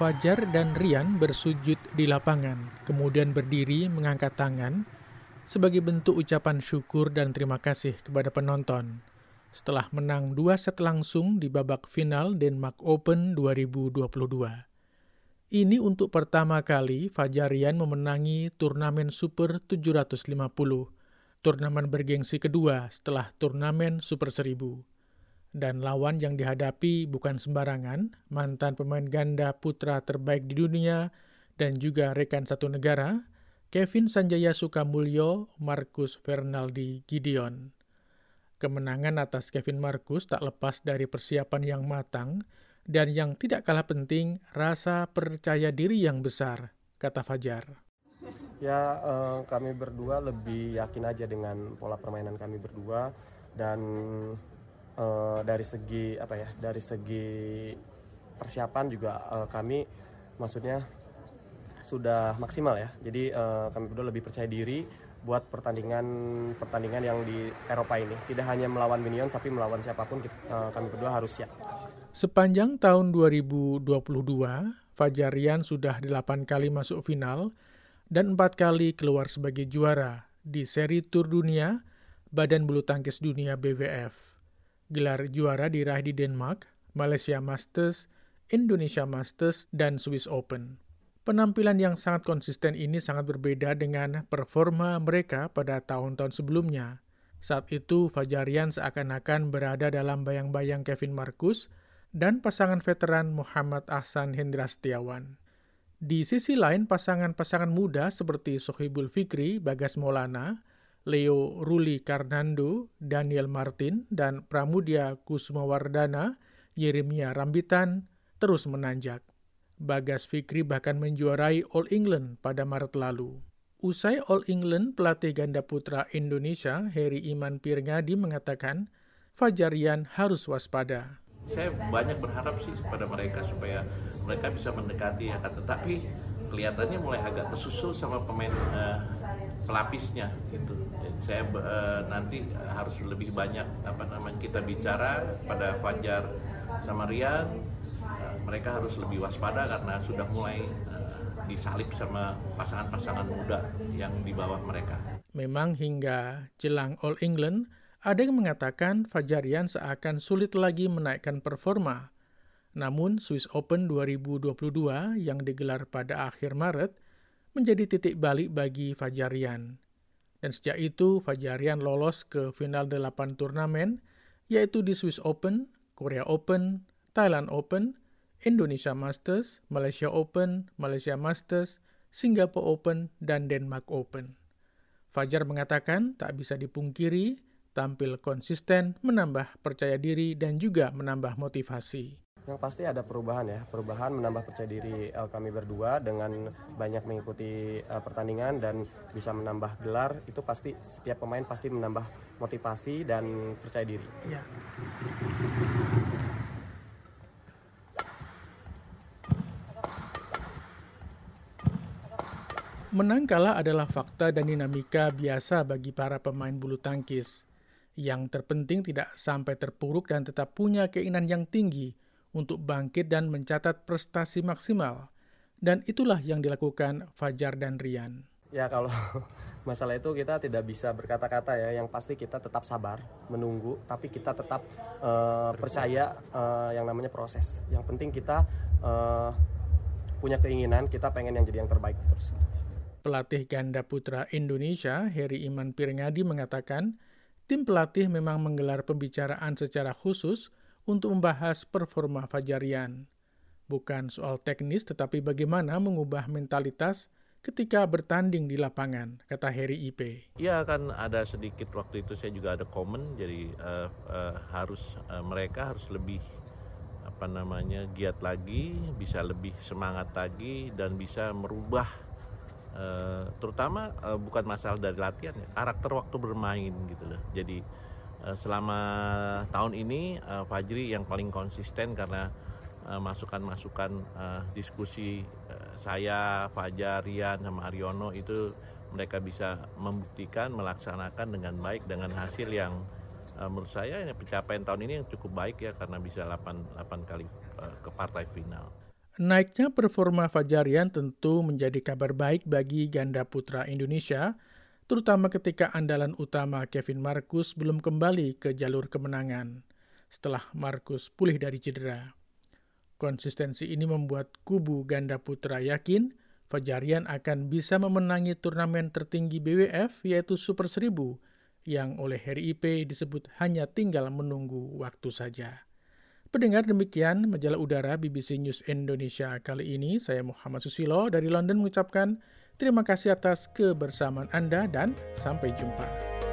Fajar dan Rian bersujud di lapangan, kemudian berdiri mengangkat tangan sebagai bentuk ucapan syukur dan terima kasih kepada penonton setelah menang dua set langsung di babak final Denmark Open 2022. Ini untuk pertama kali Fajar Rian memenangi turnamen Super 750, turnamen bergengsi kedua setelah turnamen Super 1000. Dan lawan yang dihadapi bukan sembarangan, mantan pemain ganda putra terbaik di dunia dan juga rekan satu negara, Kevin Sanjaya Sukamulyo, Marcus Fernaldi Gideon. Kemenangan atas Kevin Marcus tak lepas dari persiapan yang matang dan yang tidak kalah penting, rasa percaya diri yang besar, kata Fajar. Ya, eh, kami berdua lebih yakin aja dengan pola permainan kami berdua dan uh, dari segi apa ya dari segi persiapan juga uh, kami maksudnya sudah maksimal ya jadi uh, kami berdua lebih percaya diri buat pertandingan pertandingan yang di Eropa ini tidak hanya melawan Minion tapi melawan siapa pun uh, kami berdua harus siap. Sepanjang tahun 2022, Fajarian sudah 8 kali masuk final dan 4 kali keluar sebagai juara di seri Tour Dunia Badan Bulu Tangkis Dunia BWF. Gelar juara diraih di Denmark, Malaysia Masters, Indonesia Masters, dan Swiss Open. Penampilan yang sangat konsisten ini sangat berbeda dengan performa mereka pada tahun-tahun sebelumnya. Saat itu, Fajarian seakan-akan berada dalam bayang-bayang Kevin Marcus dan pasangan veteran Muhammad Ahsan Hendra Setiawan. Di sisi lain, pasangan-pasangan muda seperti Sohibul Fikri, Bagas Maulana, Leo Ruli Karnando, Daniel Martin, dan Pramudia Kusumawardana, Yeremia Rambitan, terus menanjak. Bagas Fikri bahkan menjuarai All England pada Maret lalu. Usai All England, pelatih ganda putra Indonesia, Heri Iman Pirngadi mengatakan, Fajarian harus waspada. Saya banyak berharap sih kepada mereka supaya mereka bisa mendekati akan tetapi kelihatannya mulai agak kesusul sama pemain uh, pelapisnya gitu saya uh, nanti harus lebih banyak apa namanya kita bicara pada Fajar sama Rian uh, mereka harus lebih waspada karena sudah mulai uh, disalip sama pasangan-pasangan muda yang di bawah mereka. Memang hingga jelang All England ada yang mengatakan Fajarian seakan sulit lagi menaikkan performa. Namun Swiss Open 2022 yang digelar pada akhir Maret menjadi titik balik bagi Fajarian. Dan sejak itu, Fajarian lolos ke final delapan turnamen, yaitu di Swiss Open, Korea Open, Thailand Open, Indonesia Masters, Malaysia Open, Malaysia Masters, Singapore Open, dan Denmark Open. Fajar mengatakan tak bisa dipungkiri, tampil konsisten, menambah percaya diri, dan juga menambah motivasi. Yang pasti ada perubahan ya, perubahan menambah percaya diri uh, kami berdua dengan banyak mengikuti uh, pertandingan dan bisa menambah gelar itu pasti setiap pemain pasti menambah motivasi dan percaya diri. Ya. Menang kalah adalah fakta dan dinamika biasa bagi para pemain bulu tangkis. Yang terpenting tidak sampai terpuruk dan tetap punya keinginan yang tinggi untuk bangkit dan mencatat prestasi maksimal. Dan itulah yang dilakukan Fajar dan Rian. Ya kalau masalah itu kita tidak bisa berkata-kata ya. Yang pasti kita tetap sabar, menunggu, tapi kita tetap uh, percaya uh, yang namanya proses. Yang penting kita uh, punya keinginan, kita pengen yang jadi yang terbaik terus. Pelatih ganda putra Indonesia, Heri Iman Piringadi mengatakan, tim pelatih memang menggelar pembicaraan secara khusus untuk membahas performa Fajarian. Bukan soal teknis, tetapi bagaimana mengubah mentalitas ketika bertanding di lapangan, kata Heri IP. Iya kan ada sedikit waktu itu saya juga ada komen, jadi uh, uh, harus uh, mereka harus lebih apa namanya giat lagi, bisa lebih semangat lagi dan bisa merubah uh, terutama uh, bukan masalah dari latihan ya, karakter waktu bermain gitu loh. Jadi selama tahun ini uh, Fajri yang paling konsisten karena eh, masukan-masukan diskusi saya, Fajar, Rian, sama Aryono itu mereka bisa membuktikan, melaksanakan dengan baik dengan hasil yang menurut saya pencapaian tahun ini yang cukup baik ya karena bisa 8, 8 kali ke partai final. Naiknya performa Fajarian tentu menjadi kabar baik bagi ganda putra Indonesia, terutama ketika andalan utama Kevin Marcus belum kembali ke jalur kemenangan setelah Marcus pulih dari cedera. Konsistensi ini membuat kubu ganda putra yakin Fajarian akan bisa memenangi turnamen tertinggi BWF yaitu Super 1000 yang oleh Harry IP disebut hanya tinggal menunggu waktu saja. Pendengar demikian majalah udara BBC News Indonesia kali ini. Saya Muhammad Susilo dari London mengucapkan terima kasih atas kebersamaan Anda dan sampai jumpa.